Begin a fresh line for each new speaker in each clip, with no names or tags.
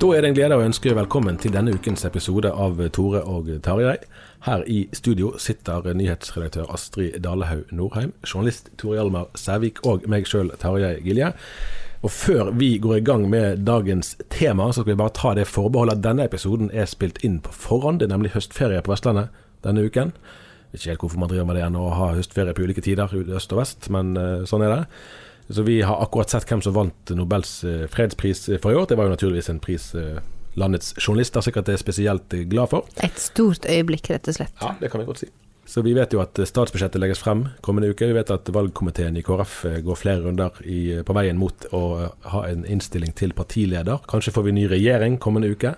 Da er det en glede å ønske velkommen til denne ukens episode av Tore og Tarjei. Her i studio sitter nyhetsredaktør Astrid Dalehaug Norheim, journalist Tore Hjalmar Sævik og meg sjøl, Tarjei Gilje. Og før vi går i gang med dagens tema, så skal vi bare ta det forbeholdet at denne episoden er spilt inn på forhånd. Det er nemlig høstferie på Vestlandet denne uken. Ikke helt hvorfor man driver med det enn å ha høstferie på ulike tider, øst og vest, men eh, sånn er det. Så vi har akkurat sett hvem som vant Nobels eh, fredspris for i år. Det var jo naturligvis en pris eh, landets journalister sikkert er spesielt eh, glad for.
Et stort øyeblikk, rett og slett.
Ja, det kan vi godt si. Så vi vet jo at statsbudsjettet legges frem kommende uke. Vi vet at valgkomiteen i KrF går flere runder i, på veien mot å ha en innstilling til partileder. Kanskje får vi ny regjering kommende uke.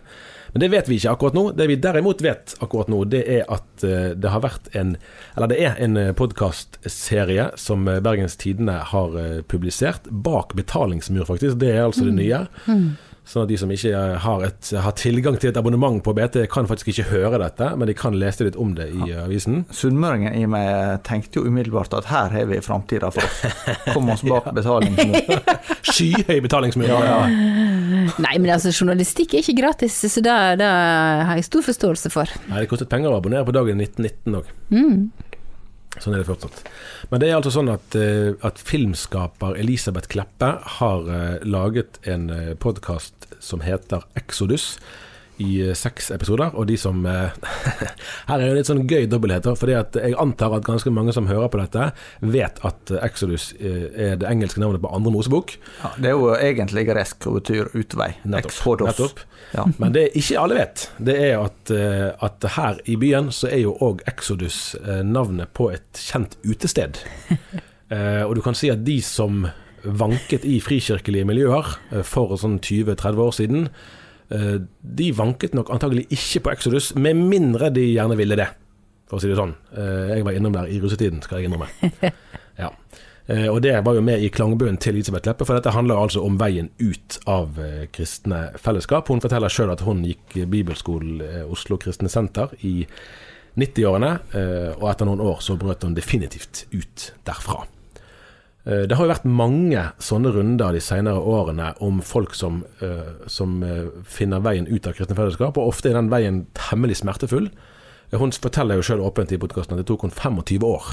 Men det vet vi ikke akkurat nå. Det vi derimot vet akkurat nå, det er at det har vært en Eller det er en podkastserie som Bergens Tidende har publisert. Bak betalingsmur, faktisk. Det er altså det nye.
Mm.
Sånn at de som ikke har, et, har, tilgang til et abonnement på BT, kan faktisk ikke høre dette, men de kan lese litt om det i avisen.
Sunnmøringen i meg tenkte jo umiddelbart at her har vi framtida for oss. Kom oss bak betalingsmur.
Skyhøy betalingsmur.
Ja, ja.
Nei, men altså, journalistikk er ikke gratis, så det, det har jeg stor forståelse for.
Nei, det kostet penger å abonnere på dagen 1919 òg.
Mm.
Sånn er det fortsatt. Men det er altså sånn at, at filmskaper Elisabeth Kleppe har laget en podkast som heter Exodus i seks episoder. Og de som Her er det litt sånn gøy dobbelthet, fordi at jeg antar at ganske mange som hører på dette, vet at Exodus er det engelske navnet på andre Mosebok.
Ja, det er jo egentlig gresk og betyr utvei.
Nettopp. nettopp. Ja. Men det ikke alle vet, det er at, at her i byen så er jo òg Exodus navnet på et kjent utested. og du kan si at de som vanket i frikirkelige miljøer for sånn 20-30 år siden, de vanket nok antagelig ikke på Exodus, med mindre de gjerne ville det, for å si det sånn. Jeg var innom der i russetiden, skal jeg innrømme. Ja. Og det var jo med i klangbunnen til Elisabeth Leppe, for dette handler altså om veien ut av kristne fellesskap. Hun forteller sjøl at hun gikk bibelskolen Oslo Kristne Senter i 90-årene, og etter noen år så brøt hun definitivt ut derfra. Det har jo vært mange sånne runder de senere årene om folk som, som finner veien ut av kristne fellesskap, og ofte er den veien temmelig smertefull. Hun forteller jo sjøl åpent i podkasten at det tok hun 25 år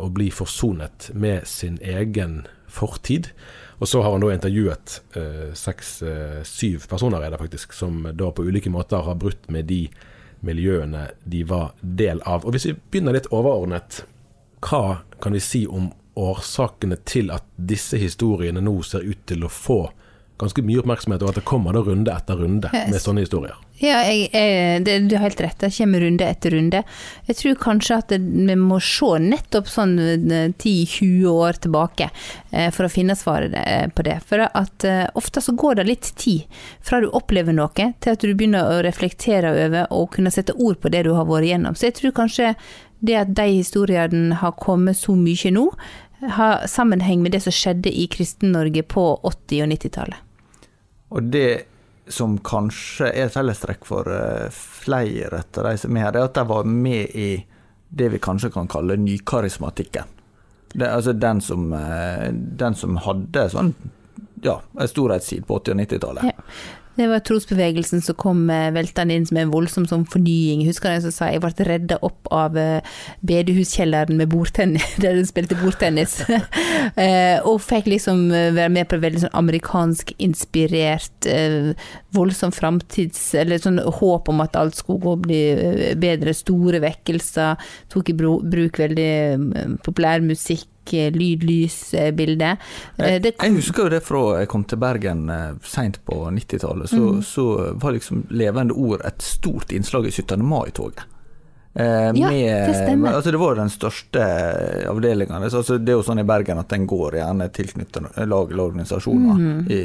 å bli forsonet med sin egen fortid. Og så har hun da intervjuet seks-syv personer er det faktisk, som da på ulike måter har brutt med de miljøene de var del av. Og hvis vi begynner litt overordnet, hva kan vi si om årsakene til at disse historiene nå ser ut til å få ganske mye oppmerksomhet, og at det kommer da runde etter runde med sånne historier.
Ja, jeg, jeg, det, du har helt rett. Det kommer runde etter runde. Jeg tror kanskje at vi må se nettopp sånn eh, 10-20 år tilbake eh, for å finne svaret eh, på det. For at eh, ofte så går det litt tid fra du opplever noe til at du begynner å reflektere over og kunne sette ord på det du har vært igjennom. Så jeg tror kanskje det at de historiene har kommet så mye nå, har sammenheng med det som skjedde i Kristen-Norge på 80- og 90-tallet.
Og det som kanskje er et fellestrekk for eh, flere av de som er her, er at de var med i det vi kanskje kan kalle nykarismatikken. Det, altså den som, eh, den som hadde sånn ja, en storhetstid på 80- og 90-tallet.
Ja. Det var trosbevegelsen som kom eh, veltende inn med en voldsom sånn fornying. Husker jeg som sa jeg ble redda opp av eh, bedehuskjelleren med bordtennis, der de spilte bordtennis. Eh, og fikk liksom være med på veldig sånn amerikansk inspirert, eh, voldsom framtids... Eller sånn håp om at alt skulle gå bli bedre. Store vekkelser. Tok i bruk veldig populær musikk. Eh, Lyd, lys, eh, bilde. Jeg, det
Jeg husker jo det fra jeg kom til Bergen eh, seint på 90-tallet. Så,
mm.
så var liksom levende ord et stort innslag i 17. mai-toget. Eh,
Ja, det stemmer.
Altså det var den største avdelingen. Altså det er jo sånn i Bergen at den går gjerne tilknyttet lag eller organisasjoner
mm.
i,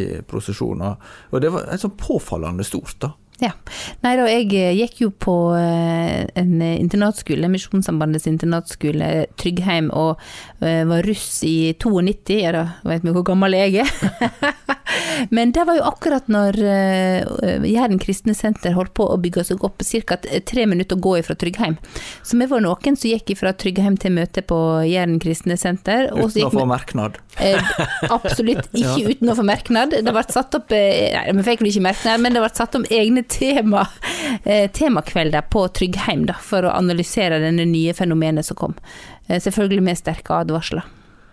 i prosesjoner. Og det var sånn påfallende stort, da.
Ja. Nei da, jeg eh, gikk jo på eh, en internatskole, Misjonssambandets internatskole, Tryggheim, og eh, var russ i 92. Ja da, vet vi hvor gammel jeg er. Men det var jo akkurat når Jæren kristne senter holdt på å bygge seg opp, ca. tre minutter å gå ifra Tryggheim. Så vi var noen som gikk ifra Tryggheim til møte på Jæren kristne senter.
Uten å få merknad.
Absolutt ikke uten å få merknad. Det ble satt opp Nei, vi fikk vel ikke merknad, men det ble satt om egne tema, eh, temakvelder på Tryggheim da, for å analysere denne nye fenomenet som kom. Eh, selvfølgelig med sterke advarsler.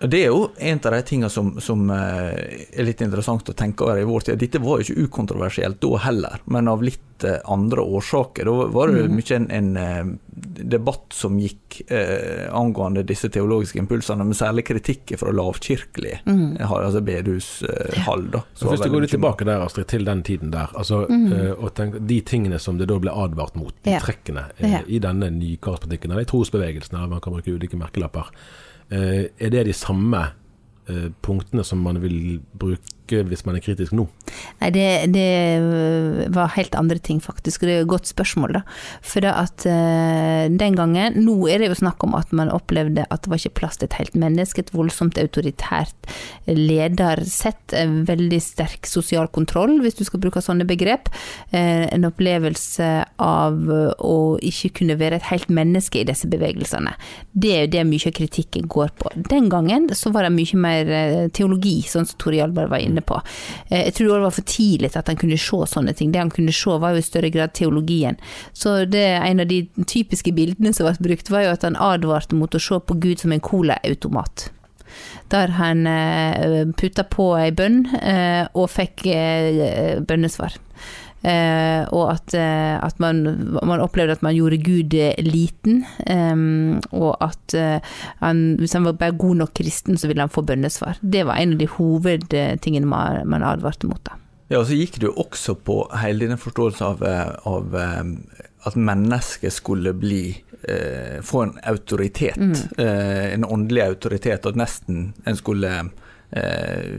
Det er jo en av de tingene som, som eh, er litt interessant å tenke over i vår tid. Dette var jo ikke ukontroversielt da heller, men av litt eh, andre årsaker. Da var det
Mm.
mye en, en eh, debatt som gikk eh, angående disse teologiske impulsene, men særlig kritikk fra lavkirkelig
Mm.
eh, altså bedehushall.
Så hvis du går litt tilbake der, Astrid, til den tiden der, altså, eh, og tenk, de tingene som det da ble advart mot, de
Mm. Ja.
trekkene eh,
Ja.
i denne nykarspolitikken, eller i trosbevegelsene, man kan bruke ulike merkelapper, eh, er det de samme eh, punktene som man vil bruke hvis man er kritisk nå?
Nei, det, det øh, var helt andre ting, faktisk. Det er et godt spørsmål, da. For det at øh, den gangen Nå er det jo snakk om at man opplevde at det var ikke plass til et helt menneske. Et voldsomt autoritært ledersett. En veldig sterk sosial kontroll, hvis du skal bruke sånne begrep. En opplevelse av øh, å ikke kunne være et helt menneske i disse bevegelsene. Det er jo det mye av kritikken går på. Den gangen så var det mye mer teologi, sånn som Tore Hjalmar var inne på. Eh, Jeg tror det var for tidlig til at han kunne se sånne ting. Det han kunne se var jo i større grad teologien. Så det en av de typiske bildene som ble brukt, var jo at han advarte mot å se på Gud som en colaautomat. Der han eh, putta på ei bønn eh, og fikk eh, bønnesvar. Og at, at man, man opplevde at man gjorde Gud liten, og at han, hvis han var bare god nok kristen, så ville han få bønnesvar. Det var en av de hovedtingene man advarte mot. da.
Ja, og så gikk det jo også på hele denne forståelsen av, eh, av eh, at mennesket skulle bli eh, Få en autoritet. Eh, en åndelig autoritet. At nesten en skulle eh,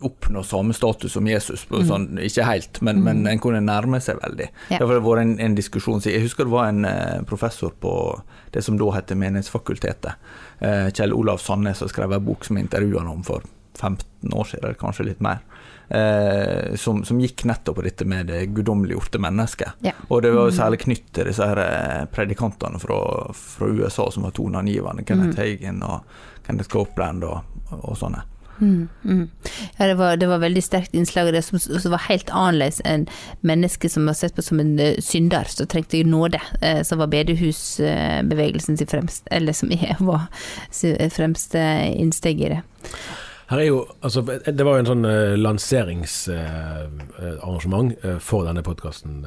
oppnå samme status som Jesus. På, sånn, ikke helt, men, men en kunne nærme seg veldig.
Ja.
Det har vært en, en diskusjon. Jeg husker det var en eh, professor på det som da heter Menighetsfakultetet. Eh, Kjell Olav Sandnes har skrevet en bok som jeg intervjua han om for 15 år siden, eller kanskje litt mer. Eh, som, som gikk nettopp på dette med det guddommeliggjorte mennesket.
Ja.
Og det var jo særlig knyttet til disse her eh, predikantene fra, fra USA som var toneangivende. Kenneth Hagen og Kenneth Copeland og, og sånne.
Mm, mm. Ja, det var, det var veldig sterkt innslag av det som, som var helt annerledes enn mennesker som var sett på som en eh, synder, som trengte nåde. eh, som var bedehusbevegelsen sin fremste, eller som var fremste innsteg i det.
Her er jo, altså, det var jo en sånn uh, lanseringsarrangement eh, for denne podkasten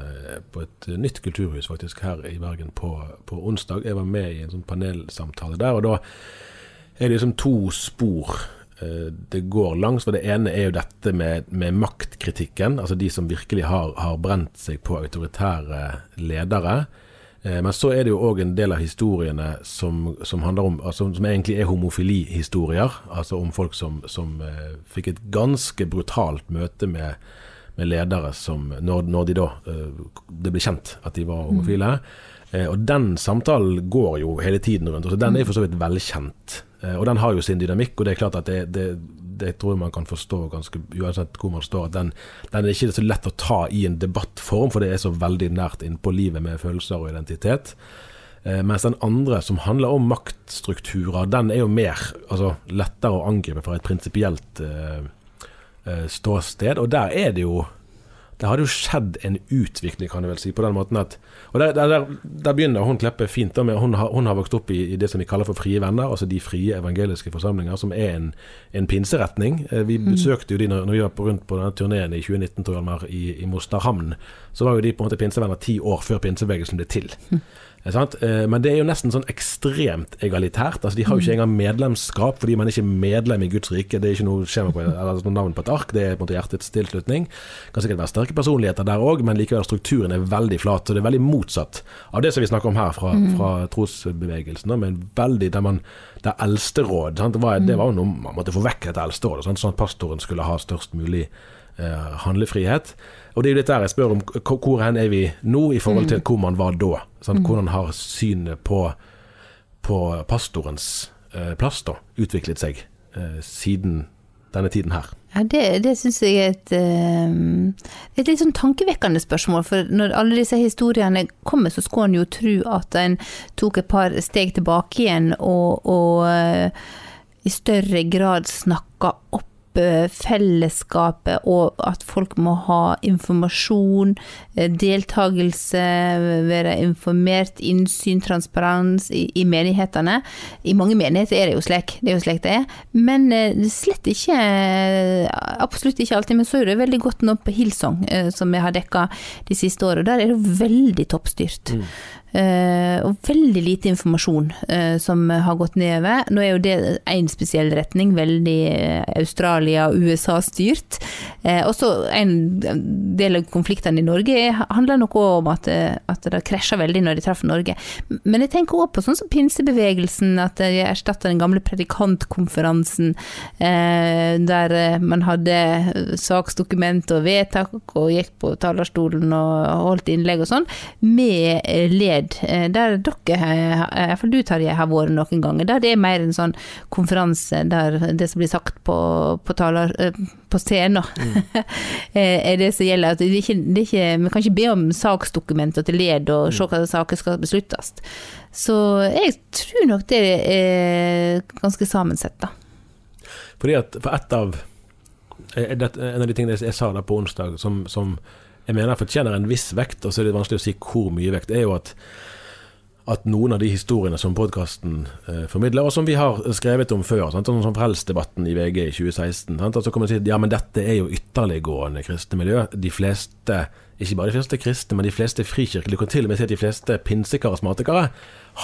på et nytt kulturhus faktisk her i Bergen på, på onsdag. Jeg var med i en sånn panelsamtale der, og da er det liksom to spor eh, det går langs. For det ene er jo dette med, med maktkritikken. Altså de som virkelig har, har brent seg på autoritære ledere. Eh, men så er det jo òg en del av historiene som, som om altså, Som egentlig er homofilihistorier. Altså om folk som, som uh, fikk et ganske brutalt møte med, med ledere som Når, når de da uh, det ble kjent at de var homofile. Mm. Uh, og den samtalen går jo hele tiden rundt. Altså, den er for så vidt velkjent. og den har jo sin dynamikk, og det er klart at det, det det tror jeg man kan forstå ganske uansett hvor man står. at den, den, er ikke så lett å ta i en debattform, for det er så veldig nært innpå livet med følelser og identitet. Eh, mens den andre, som handler om maktstrukturer, den er jo mer altså, lettere å angripe fra et prinsipielt eh ståsted. Og der er det jo det hadde jo skjedd en utvikling, kan jeg vel si, på den måten at Og Der, der, der begynner hun Kleppe fint. Da, med, hun, har, hun har vokst opp i, i, det som vi kaller for Frie venner, altså de frie evangeliske forsamlinger, som er en, en pinseretning. Eh, vi mm. besøkte jo de når, når vi var på, rundt på denne turneen i 2019, tror jeg, i, i Mosterhamn. Så var jo de på en måte pinsevenner ti år før pinsebevegelsen ble til. Mm. Eh, men det er jo nesten sånn ekstremt egalitært. Altså, de har jo ikke mm. engang medlemskap fordi man er ikke medlem i Guds rike. Det er ikke noe skjema på, eller noe navn på et ark, det er på en måte hjertets tilslutning. Det kan sikkert være sterke personligheter der òg, men likevel strukturen er veldig flat. Så det er veldig motsatt av det som vi snakker om her fra, mm. fra trosbevegelsen. Men veldig der man der eldsteråd det var, det var jo noe man måtte få vekk dette eldsterådet, sånn at pastoren skulle ha størst mulig eh, handlefrihet. Og det er jo dette jeg spør om, hvor hen er vi nå i forhold til mm. hvor man var da? Sånn, mm. hvordan har synet på, på pastorens eh, plass da utviklet seg eh, siden denne tiden her?
Ja, Det, det syns jeg er et, et litt sånn tankevekkende spørsmål. For når alle disse historiene kommer, så skulle en jo tro at en tok et par steg tilbake igjen og, og i større grad snakka opp fellesskapet, og at folk må ha informasjon, eh, deltakelse, være informert, innsyn, transparens i, i, menighetene. I mange menigheter er det jo slik, det er jo slik det er. Men eh, slett ikke Absolutt ikke alltid. Men så er det veldig godt nå på Hillsong, eh, som vi har dekka de siste årene. Der er det veldig toppstyrt. Mm. Uh, og veldig lite informasjon uh, som har gått nedover. Nå er jo det én spesiell retning, veldig uh, Australia- og USA-styrt. også en del av konfliktene i Norge handler noe om at, at det krasja veldig når de traff Norge. Men jeg tenker òg på sånn som pinsebevegelsen, at de erstatta den gamle predikantkonferansen, der man hadde saksdokument og vedtak og gikk på talerstolen og holdt innlegg og sånn, med led sted eh, der dere, iallfall du Tarjei, har vært noen ganger, der det er mer en sånn konferanse der det som blir sagt på, på, taler, eh, på scenen, mm. er det som gjelder. At det ikke, det ikke, vi kan ikke be om saksdokumenter til led og se hva saker skal besluttes. Så jeg tror nok det er ganske sammensett, da.
Fordi at for ett av eh, en av de tingene jeg sa da på onsdag, som, som jeg mener fortjener en viss vekt, og så er det vanskelig å si hvor mye vekt, er jo at at noen av de historiene som podkasten eh, formidler, og som vi har skrevet om før, sant? sånn som Frelsdebatten i VG i 2016, sant? så kan man si at ja, men dette er jo ytterliggående kristne miljø. De fleste, ikke bare de fleste kristne, men de fleste frikirkelige, kan til og med si at de fleste pinsekarismatikere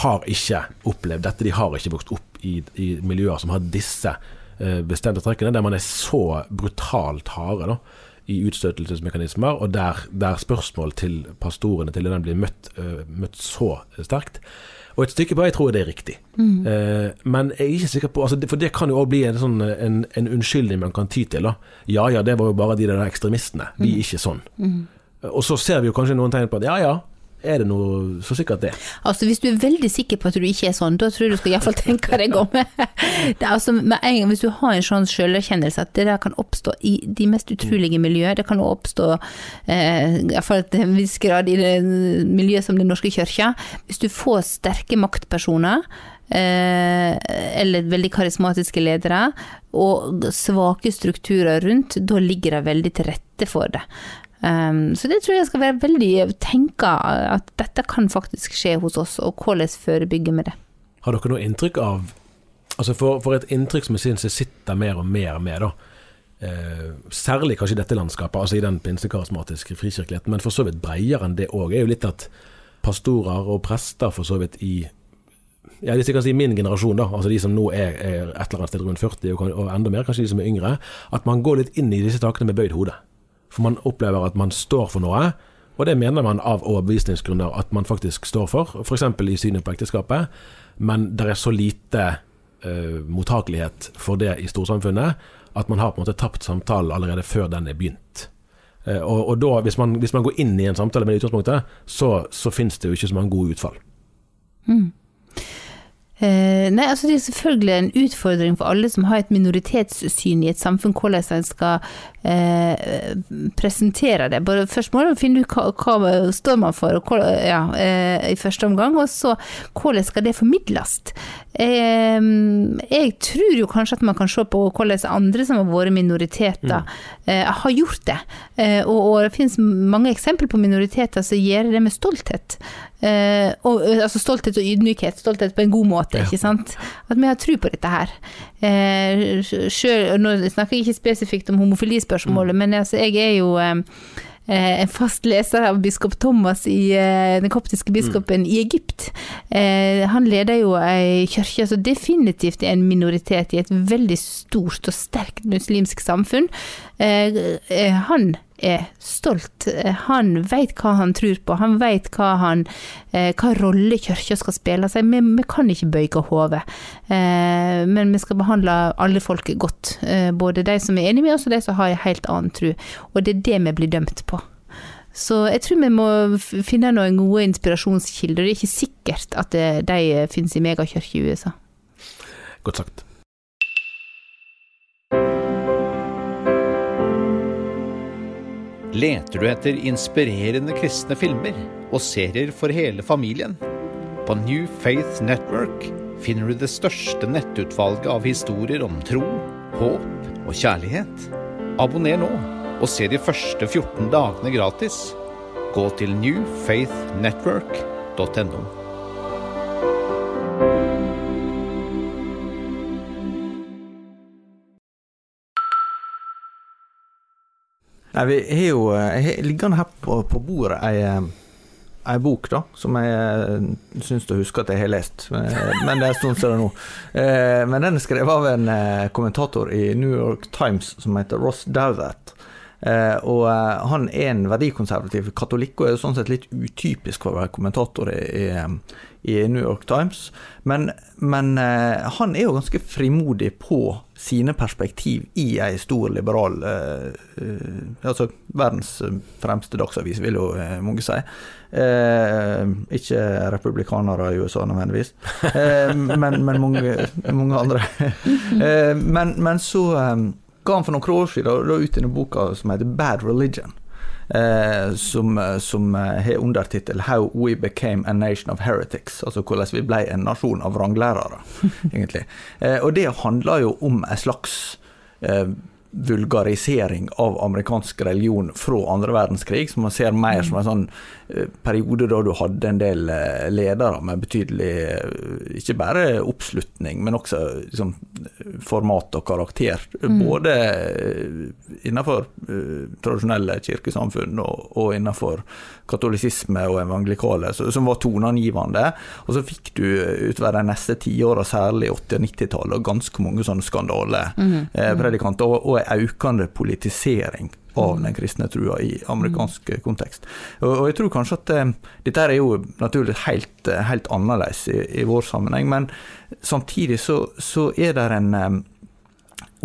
har ikke opplevd dette. De har ikke vokst opp i, i miljøer som har disse eh, bestemte trekkene, der man er så brutalt harde. da i utstøtelsesmekanismer, og der, der, spørsmål til pastorene til den blir møtt, uh, møtt, så sterkt. Og et stykke på jeg tror det er riktig. Mm. Uh, men jeg er ikke sikker på altså, For det kan jo òg bli en, sånn, en, en, unnskyldning man kan ty til. Da. Ja ja, det var jo bare de der ekstremistene. Vi er mm. ikke sånn. Mm. Og så ser vi jo kanskje noen tegn på at ja ja, er det noe så sikkert det.
Altså Hvis du er veldig sikker på at du ikke er sånn, da tror jeg du skal iallfall tenke deg om. det altså gang Hvis du har en sånn selverkjennelse at det der kan oppstå i de mest utrolige miljøer, det kan oppstå eh, iallfall til en viss grad i det miljøet som Den norske kirka, hvis du får sterke maktpersoner Eh, eller veldig karismatiske ledere, og svake strukturer rundt, da ligger det veldig til rette for det. Um, så det tror jeg skal være veldig tenka, at dette kan faktisk skje hos oss, og hvordan forebygge med det.
Har dere noe inntrykk av Altså for, for et inntrykk som jeg syns jeg sitter mer og mer med, da. Eh, særlig kanskje i dette landskapet, altså i den pinsekarismatiske frikirkeligheten, men for så vidt bredere enn det òg, er jo litt at pastorer og prester for så vidt i ja, hvis jeg kan si min generasjon, da, altså de som nå er, er et eller annet sted rundt 40 og, og enda mer, kanskje de som er yngre, at man går litt inn i disse takene med bøyd hode. For man opplever at man står for noe, og det mener man av overbevisningsgrunner at man faktisk står for, f.eks. i synet på ekteskapet, men det er så lite uh, mottakelighet for det i storsamfunnet at man har på en måte tapt samtalen allerede før den er begynt. Uh, og, og da, hvis man, hvis man går inn i en samtale med det utgangspunktet, så, så finnes det jo ikke så mange gode utfall.
Eh, nei, altså Det er selvfølgelig en utfordring for alle som har et minoritetssyn i et samfunn, hvordan en skal eh, presentere det. Bare Først må man finne ut hva, hva står man for og ja, eh, i første omgang, og så hvordan skal det formidles. Eh, jeg tror jo kanskje at man kan se på hvordan andre som har vært minoriteter, eh, har gjort det. Eh, og, og det finnes mange eksempler på minoriteter som gjør det med stolthet. Eh, og, eh, altså stolthet og ydmykhet. Stolthet på en god måte, ikke sant. At vi har tro på dette her. Uh, selv, nå snakker jeg ikke spesifikt om homofilispørsmålet, men altså, jeg er jo eh, eh, en fast leser av biskop Thomas, i, eh, den koptiske biskopen i Egypt. Eh, han leder jo ei kirke som definitivt er en minoritet i et veldig stort og sterkt muslimsk samfunn. Eh, eh, han er stolt. Eh, Han vet hva han tror på, han vet hva, han, eh, hva rolle kirka skal spille. seg. vi, vi kan ikke bøye hodet, eh, men vi skal behandle alle folk godt. Både de som er enige med oss, og de som har en helt annen tro. Og det er det vi blir dømt på. Så jeg tror vi må finne noen gode inspirasjonskilder. Det er ikke sikkert at de finnes i megakirker i USA.
Godt sagt.
Leter du etter inspirerende kristne filmer og serier for hele familien? På New Faith Network finner du det største nettutvalget av historier om tro, håp og kjærlighet. Abonner nå og se de første 14 dagene gratis. Gå til newfaithnetwork.no.
Nei, vi har jo Jeg har liggende her på, på bordet ei, eh, ei bok, da, som jeg eh, syns å huske at jeg har lest. Men, det er en stund siden nå. Eh, Men den er skrevet av en eh, kommentator i New York Times som heter Ross Douthat. Eh, og eh, han er en verdikonservativ katolikk, og er sånn sett litt utypisk for å være kommentator i, i, New York Times. Men, men eh, han er jo ganske frimodig på sine perspektiv i ei stor liberal eh, Altså verdens fremste dagsavis, vil jo eh, mange si. Ikke republikanere i USA nødvendigvis, men, men mange, mange andre. men, men så ga han for noen år siden da, ut i boka som heter Bad Religion. Eh, som, eh, som eh, har undertittel 'How We Became a Nation of Heretics'. Altså hvordan vi ble en nasjon av vranglærere, egentlig. Eh, og det handler jo om en slags eh, vulgarisering av amerikansk religion fra andre verdenskrig, som man ser mer som en sånn periode da du hadde en del eh, ledere med betydelig eh, ikke bare oppslutning, men også liksom, format og karakter. Både eh, innenfor uh, tradisjonelle kirkesamfunn og, og innenfor katolisisme og evangelikale, så, som var toneangivende. Og så fikk du eh, utover de neste tiåra, særlig 80- og 90-tallet, ganske mange sånne skandalepredikanter, og, og en økende politisering av den kristne trua i amerikansk mm. kontekst. Og, og jeg tror kanskje at eh, dette er jo naturlig helt, eh, helt annerledes i, i vår sammenheng, men samtidig så, så er det en eh,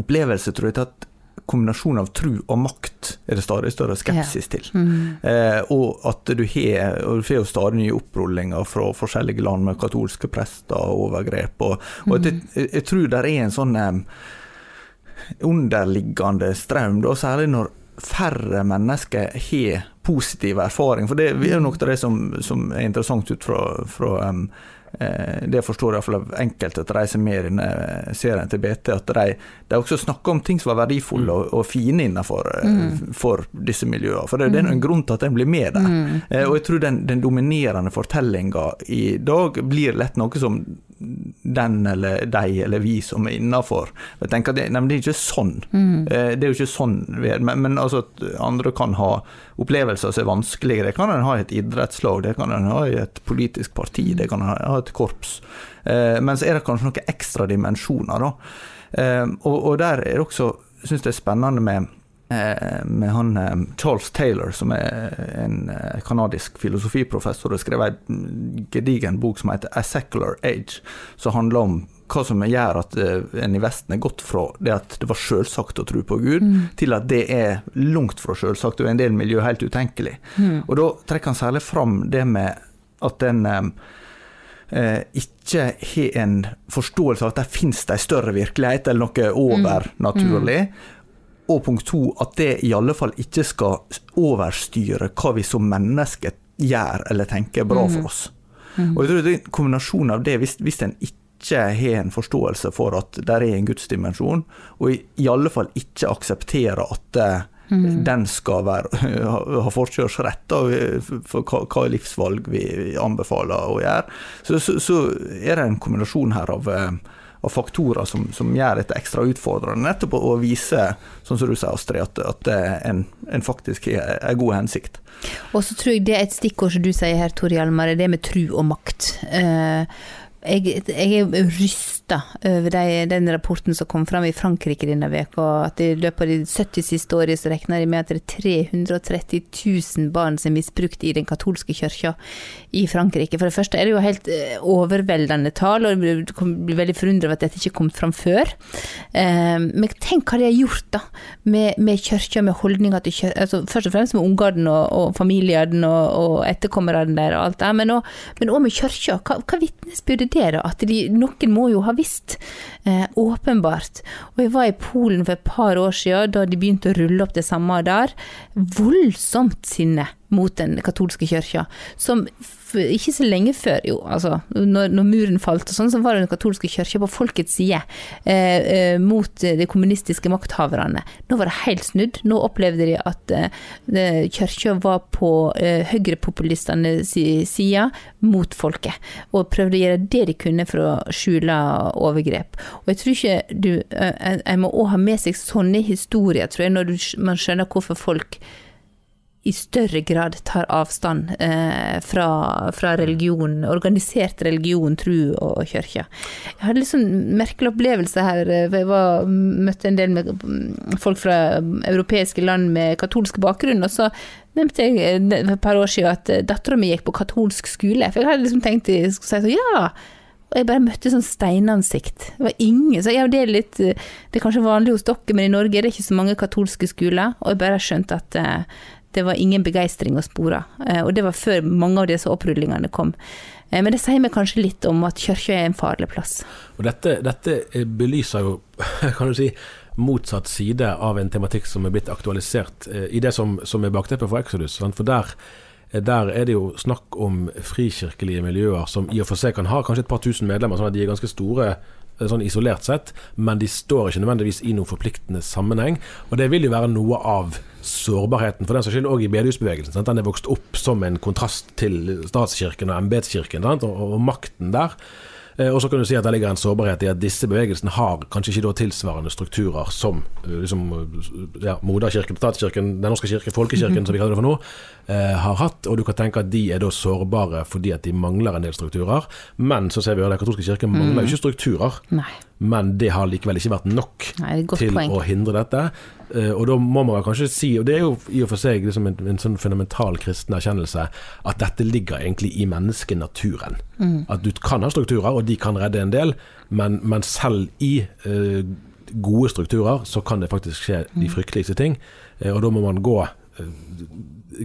opplevelse, tror jeg, til at kombinasjonen av tru og makt er det stadig større skepsis til. Eh, og at du har og du får jo stadig nye opprullinger fra forskjellige land med katolske prester og overgrep. Og, og mm. jeg, jeg tror det er en sånn eh, underliggende strøm, da, særlig når færre mennesker har positiv erfaring. For det er jo noe av det som, som er interessant ut fra, fra um, eh, det forstår iallfall av enkelte at de som er i serien til BT, at de, de også snakker om ting som var verdifulle og, og fine innenfor mm. for disse miljøene. For det, det er en grunn til at en blir med der. Mm. og jeg tror den, den dominerende fortellinga i dag blir lett noe som den eller de eller vi som er innafor. Det, nei, men det er ikke sånn. Mm. Det er jo ikke sånn er. Men, men altså at andre kan ha opplevelser som er vanskeligere. Det kan en ha i et idrettslag, det kan en ha i et politisk parti, det kan en ha i et korps. Eh, men så er det kanskje noen ekstra dimensjoner, da. Eh, og, og der er det også, syns jeg, spennende med eh, med han eh, Charles Taylor, som er en eh, kanadisk filosofiprofessor, og skrev en gedigen bok som heter A Secular Age, som handler om hva som gjør at eh, en i Vesten er gått fra det at det var selvsagt å tro på Gud, til at det er langt fra selvsagt og i en del miljø helt utenkelig. Og da trekker han særlig fram det med at en eh, eh, ikke har en forståelse av at det finnes en større virkelighet eller noe overnaturlig. Og punkt to, at det i alle fall ikke skal overstyre hva vi som mennesker gjør eller tenker er bra for oss. Og jeg tror det er en kombinasjon av det, hvis, hvis en ikke har en forståelse for at det er en gudsdimensjon, og i, i alle fall ikke aksepterer at eh, den skal være, ha, ha forkjørsrett for hva, hva livsvalg vi anbefaler å gjøre, så, så, så er det en kombinasjon her av eh, av faktorer som, som gjør dette ekstra utfordrende. Nettopp å, vise, sånn som du sier, Astrid, at, at en, en faktisk har en god hensikt.
Og så tror jeg det er et stikkord som du sier her, Tor Hjalmar, er det med tru og makt. Eh, jeg, jeg er rysta over de, den rapporten som kom fram i Frankrike denne veka, at i løpet av de 70 siste årene så regner de med at det er 330 000 barn som er misbrukt i den katolske kirka i Frankrike. For det første er det jo helt eh, overveldende tall, og du blir veldig forundret over at dette ikke kom fram før. Eh, men tenk hva de har gjort da, med, med kirka, med holdninger til kirka, altså først og fremst med ungene og, og familiene og, og etterkommerne der og alt det, men òg med kirka. Hva, hva vitnesbyrder det da? At de, noen må jo ha visst, eh, åpenbart. Og jeg var i Polen for et par år siden, da de begynte å rulle opp det samme der. Voldsomt sinne mot den katolske kirka, som ikke så lenge før, jo, altså, når, når muren falt og sånn, så var det den katolske kirka på folkets side eh, eh, mot eh, de kommunistiske makthaverne. Nå var det helt snudd. Nå opplevde de at eh, kirka var på eh, høyrepopulistene si- side mot folket, og prøvde å gjøre det de kunne for å skjule overgrep. Og jeg tror ikke du eh, En en må òg ha med seg sånne historier, tror jeg, når du, man skjønner hvorfor folk i større grad tar avstand eh, fra, fra religion, organisert religion, tro og kirke. Jeg hadde litt sånn merkelig opplevelse her. eh, Jeg var, møtte en del med mm, folk fra europeiske land med katolsk bakgrunn, og så nevnte jeg eh, for et par år siden at dattera mi gikk på katolsk skole. For jeg hadde liksom tenkt jeg skulle si sånn, ja. Og jeg bare møtte sånn steinansikt. Det var ingen så ja, det er litt eh, Det er kanskje vanlig hos dere, men i Norge er det ikke så mange katolske skoler. Og jeg bare skjønte at eh, det var ingen begeistring å spore. Eh, og det var før mange av disse opprullingene kom. Eh, men det sier meg kanskje litt om at kirka er en farlig plass.
Og dette, dette eh, belyser jo, kan du si, motsatt side av en tematikk som er blitt aktualisert i det som, som er bakteppet for Exodus. For der, der er det jo snakk om frikirkelige miljøer som i og for seg kan ha kanskje et par tusen medlemmer, sånn at de er ganske store sånn isolert sett, men de står ikke nødvendigvis i noen forpliktende sammenheng. Og det vil jo være noe av sårbarheten for den saks skyld òg i bedehusbevegelsen. sant? Den er vokst opp som en kontrast til statskirken og embetskirken og, og makten der. Eh, Og så kan du si at det ligger en sårbarhet i at disse bevegelsene har kanskje ikke tilsvarende strukturer som eh, liksom, eh, ja, moderkirken, statskirken, Den norske kirke, folkekirken som vi kaller det for nå, eh, har hatt. Og du kan tenke at de er da sårbare fordi at de mangler en del strukturer. Men så ser vi at den katolske kirken mangler jo ikke strukturer.
Nei.
Men det har likevel ikke vært nok
Nei,
til
poeng.
å hindre dette. Eh, Og da må man kanskje si, og det er jo i og for seg liksom en, en sånn fundamental kristen erkjennelse, at dette ligger egentlig i menneskenaturen.
Mm.
At du kan ha strukturer, og de kan redde en del, men, men selv i uh, gode strukturer så kan det faktisk skje
Mm.
de frykteligste ting. Eh, og da må man gå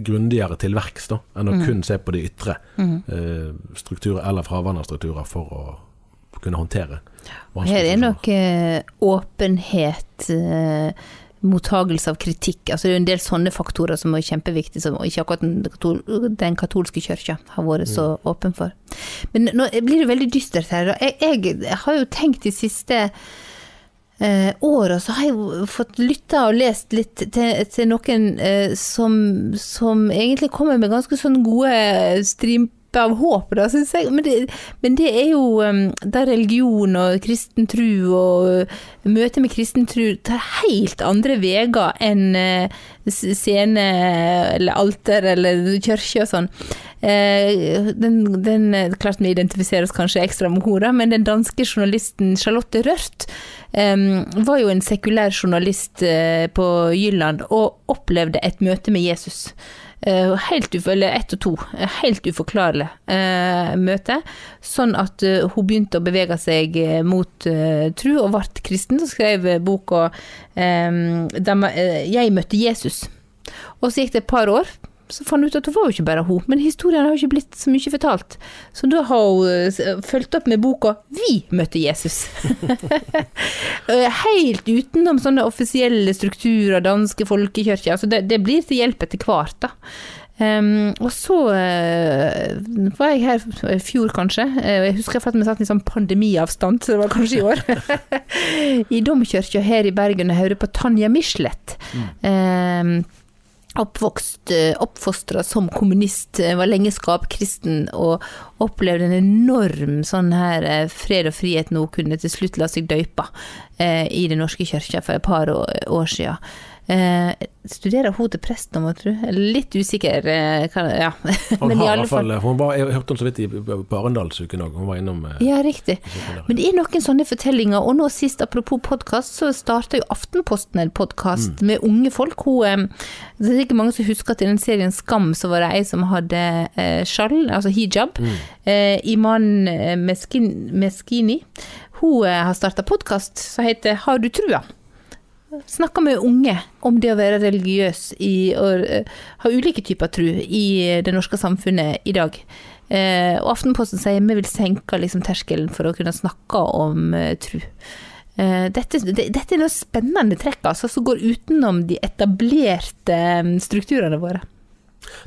grundigere til verks da, enn å
Mm.
kun se på de ytre eh, strukturer eller fravann av strukturer for å kunne håndtere.
Her er nok uh, åpenhet, eh, mottagelse av kritikk. Altså det er en del sånne faktorer som er kjempeviktige, som ikke akkurat den, katol den katolske kirka har vært så åpen for. Men nå blir det veldig dystert her. Jeg, jeg har jo tenkt de siste eh, åra så har jeg fått lytta og lest litt til, til noen eh, som, som egentlig kommer med ganske sånn gode dryppe av håp, da, syns jeg. Men det, men det er jo um, der religion og kristen tru og uh, møtet med kristen tru tar helt andre veier enn uh, scene eller alter eller kirke og sånn. Uh, den, den, klart vi identifiserer oss kanskje ekstra med henne, men den danske journalisten Charlotte Rørt um, var jo en sekulær journalist uh, på Jylland og opplevde et møte med Jesus. Uh, helt eller ett og to. Helt uforklarlig uh, møte. Sånn at hun begynte å bevege seg mot tru og ble kristen, og skrev boka 'Jeg møtte Jesus'. Og så gikk det et par år, så fant hun ut at det var jo ikke bare hun, men historien har jo ikke blitt så mye fortalt. Så da har hun fulgt opp med boka 'Vi møtte Jesus'. Helt utenom sånne offisielle strukturer, danske folkekirker. Altså det, det, blir til hjelp etter hvert, da. Um, og så uh, var jeg her i fjor, kanskje. Uh, jeg husker at vi satt i sånn pandemiavstand, så det var kanskje i år. I domkirka her i Bergen og hørte på Tanja Michelet. Mm. Um, oppvokst, eh, oppfostra som kommunist, var lenge skapkristen og opplevde en enorm sånn her fred og frihet nå kunne til slutt la seg døype eh, i Den norske kirka for et par år, år siden. Eh, studerer hun til prest nå, tro? Litt usikker, eh, ja.
Men i alle fall Hun var, Jeg hørte henne så vidt i Barendalsuken òg, hun var innom eh,
Ja, riktig. Men det er noen sånne fortellinger, og nå sist, apropos podkast, så starta jo Aftenposten en podkast mm. med unge folk. Hun, eh, det er ikke mange som husker at i den serien Skam så var det ei som hadde eh, skjall, altså hijab. Mm. Eh, Iman eh, Meskini. Hun har starta podkast som heter Har du trua? Snakker med unge om det å være religiøs i, og uh, ha ulike typer tro i det norske samfunnet i dag. Uh, og Aftenposten sier vi vil senke liksom, terskelen for å kunne snakke om uh, tro. Dette, dette, er noe spennende trekk altså, som går utenom de etablerte strukturene våre.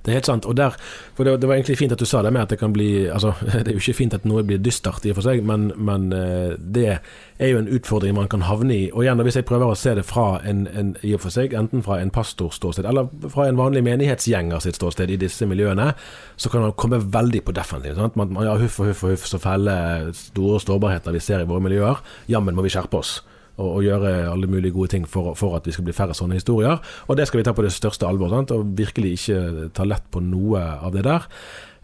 Det er helt sant. og der, for det, det, var egentlig fint at du sa det med at det kan bli altså, Det er jo ikke fint at noe blir dystert i og for seg, men, men eh, det er jo en utfordring man kan havne i. Og igjen, hvis jeg prøver å se det fra en, en i og for seg, enten fra en pastors ståsted eller fra en vanlig menighetsgjenger sitt ståsted i disse miljøene, så kan man komme veldig på defensiven. Man, man, ja, huff og huff og huff, så feller store sårbarheter vi ser i våre miljøer. Jammen må vi skjerpe oss og, og, gjøre alle mulige gode ting for, for, at vi skal bli færre sånne historier. Og det skal vi ta på det største alvor, sant? og virkelig ikke ta lett på noe av det der.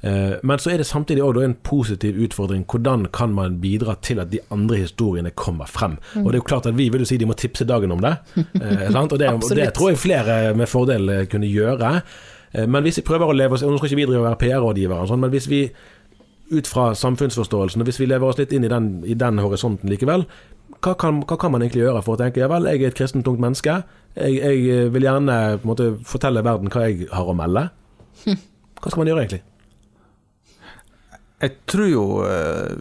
Eh, men så er det samtidig òg en positiv utfordring. Hvordan kan man bidra til at de andre historiene kommer frem? Mm. Og det er jo klart at Vi vil jo si de må tipse dagen om det. Eh, og det, det, tror jeg flere med fordel eh, kunne gjøre. Men hvis vi prøver å leve oss Nå skal ikke vi drive og være PR-rådgivere, sånn, men hvis vi ut fra samfunnsforståelsen, og hvis vi lever oss litt inn i den, i den horisonten likevel, hva kan, hva kan, man egentlig gjøre for å tenke ja vel, jeg er et kristent ungt menneske. Jeg, jeg eh, vil gjerne måte, fortelle verden hva jeg har å melde. Hva skal man gjøre egentlig?
Jeg tror jo eh,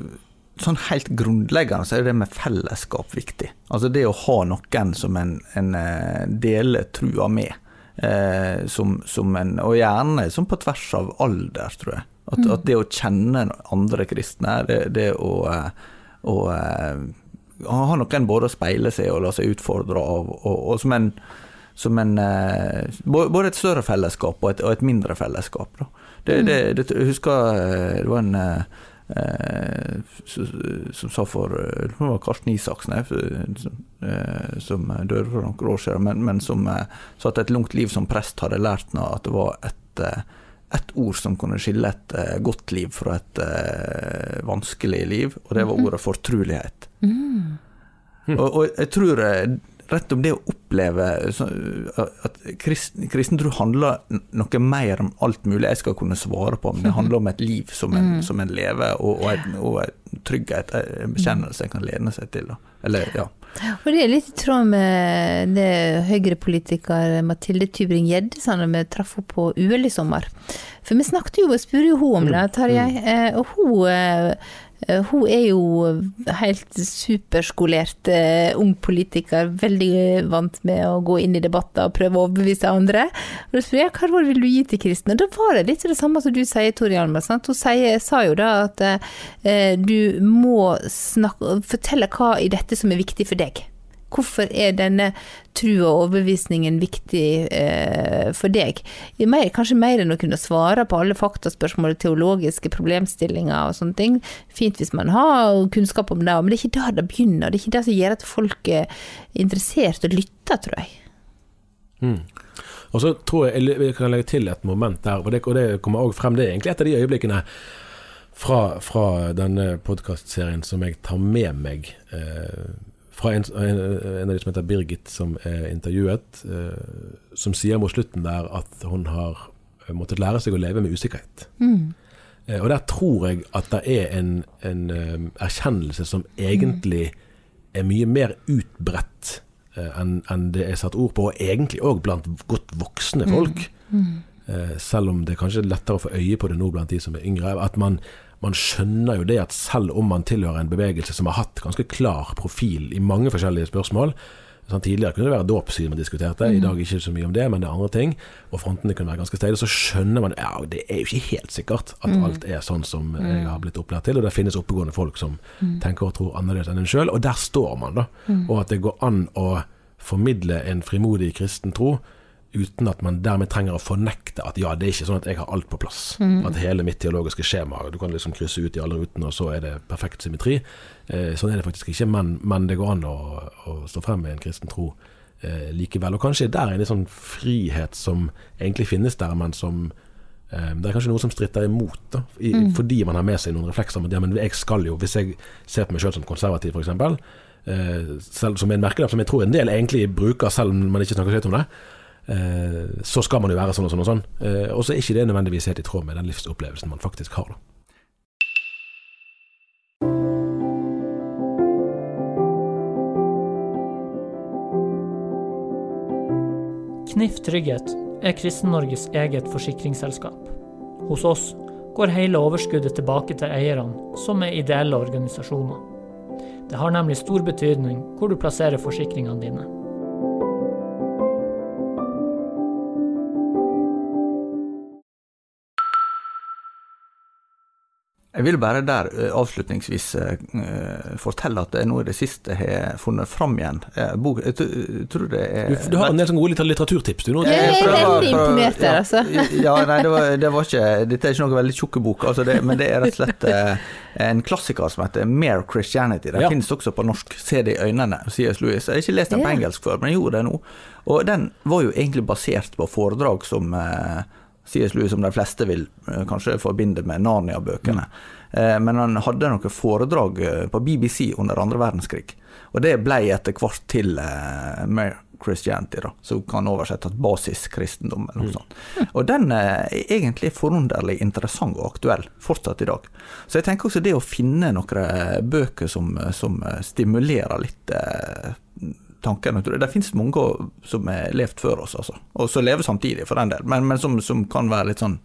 sånn helt grunnleggende så er det med fellesskap viktig. Altså det å ha noen som en, en eh, deler trua med. Eh, som, som en, og gjerne som på tvers av alder, tror jeg. At, mm. at det å kjenne andre kristne, det, det å, å har noen både å speile seg og la seg utfordre av, og, og som en, som en eh, Både et større fellesskap og et, og et mindre fellesskap. Det, mm. det, det, jeg husker eh, det var en eh, som sa for Det var Karsten Isaksen som, som døde for noen år siden, men, men som sa at et langt liv som prest hadde lært ham at det var et, et ord som kunne skille et godt liv fra et vanskelig liv, og det var mm-hmm. ordet fortrulighet. Mm. Og, og, jeg tror eh, rett om det å oppleve at kristen, kristen tro handler noe mer om alt mulig jeg skal kunne svare på, men det handler om et liv som en, mm. som en lever, og, og, et, og et trygghet, en bekjennelse en kan lene seg til. Eller, ja.
Og det er litt i tråd med det Høyre-politiker Mathilde Tybring-Gjedde sa da vi traff henne på UL i sommer. For vi snakket jo og spurte jo hun om det, Tarjei, mm. eh, og hun eh, Eh, hun er jo helt superskolert uh, ung politiker, veldig vant med å gå inn i debatter og prøve å overbevise andre. Og da spør jeg hva råd vil du gi til kristne? Da var det litt det samme som du sier, Tor Hjalmar. Hun sier, sa jo da at uh, du må snakke, fortelle hva i dette som er viktig for deg. Hvorfor er denne trua og overbevisningen viktig eh, for deg? Mer, kanskje mer enn å kunne svare på alle faktaspørsmål og teologiske problemstillinger og sånne ting. Fint hvis man har kunnskap om det, men det er ikke der det begynner. Det er ikke det som gjør at folk er interessert og lytter, tror jeg.
Mm. Og så tror jeg jeg kan legge til et moment der, og det, og det kommer også frem. Det er egentlig et av de øyeblikkene fra, fra denne podkastserien som jeg tar med meg. Eh, fra en, en, en, av de som heter Birgit, som er intervjuet, eh, som sier mot slutten der at hun har måttet lære seg å leve med usikkerhet. Mm. Eh, og der tror jeg at det er en, en um, erkjennelse som egentlig er mye mer utbredt eh, enn en det er satt ord på, og egentlig òg blant godt voksne folk. Mm. Mm. Eh, selv om det kanskje er lettere å få øye på det nå blant de som er yngre. At man man skjønner jo det at selv om man tilhører en bevegelse som har hatt ganske klar profil i mange forskjellige spørsmål sånn, Tidligere kunne det være dåpssyn man diskuterte, i mm. dag ikke så mye om det, men det er andre ting. Og frontene kunne være ganske steile. Så skjønner man ja, det er jo ikke helt sikkert at mm. alt er sånn som jeg har blitt opplært til. Og det finnes oppegående folk som mm. tenker og tror annerledes enn en sjøl. Og der står man, da. Og at det går an å formidle en frimodig kristen tro uten at man dermed trenger å fornekte at ja, det er ikke sånn at jeg har alt på plass. Mm. At hele mitt teologiske skjema Du kan liksom krysse ut i alle rutene, og så er det perfekt symmetri. Eh, sånn er det faktisk ikke, men, men det går an å, å, stå frem med en kristen tro eh, likevel. Og kanskje der er en sånn frihet som egentlig finnes der, men som eh, det er kanskje noe som stritter imot, da, i, mm. fordi man har med seg noen reflekser om at ja, men jeg skal jo, hvis jeg ser på meg sjøl som konservativ f.eks., eh, selv som en merkelapp som jeg tror en del egentlig bruker selv om man ikke snakker høyt om det, så skal man jo være sånn og sånn og sånn. Eh, og så er ikke det nødvendigvis helt i tråd med den livsopplevelsen man faktisk har. da.
Knif Trygghet er Kristen-Norges eget forsikringsselskap. Hos oss går hele overskuddet tilbake til eierne, som er ideelle organisasjoner. Det har nemlig stor betydning hvor du plasserer forsikringene dine.
Jeg vil bare der eh, avslutningsvis uh, fortelle at det er noe i det siste jeg har funnet fram igjen. Bok, jeg, tror det er
Du, du har en del sånne gode litteraturtips, du nå?
Jeg er veldig imponert der, altså.
Ja, nei, det var, det var, ikke Dette er ikke noe veldig tjukke bok, altså det, men det er rett og slett uh, en klassiker som heter Mere Christianity. Den ja. finnes også på norsk. Se det i øynene, C.S. Lewis. Jeg har ikke lest den på engelsk før, men jeg gjorde det nå. Og den var jo egentlig basert på foredrag som uh, C.S. Lewis, som de fleste vil eh, kanskje forbinde med Narnia-bøkene. Mm. Men han hadde noen foredrag eh, på BBC under andre verdenskrig. Og det ble etter hvert til Mere Christianity, da, som kan oversettes basiskristendom eller noe mm. sånt. Og den er egentlig forunderlig interessant og aktuell fortsatt i dag. Så jeg tenker også det å finne noen bøker som, som stimulerer litt tankene. Det finnes mange som har levd før oss, altså. og som lever samtidig, for den del, men, men som, som, kan være litt sånn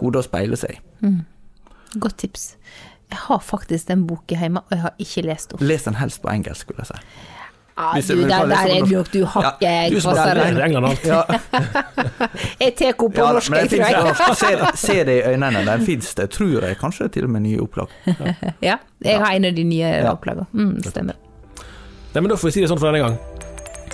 gode å speile seg i. Mm.
Godt tips. Jeg har faktisk den boka hjemme, og jeg har ikke lest den.
Les den helst på engelsk, skulle jeg si.
Ja, du, der, der er nok, du hakket ja,
Du England alt. Ja.
jeg tar henne på ja, norsk, jeg tror jeg.
se, se, det i øynene, den fins det, tror jeg, kanskje til og med nye opplag.
Ja, jeg har en av de nye opplagene. Mm, stemmer.
Nei, men Da får vi si det sånn for denne gang.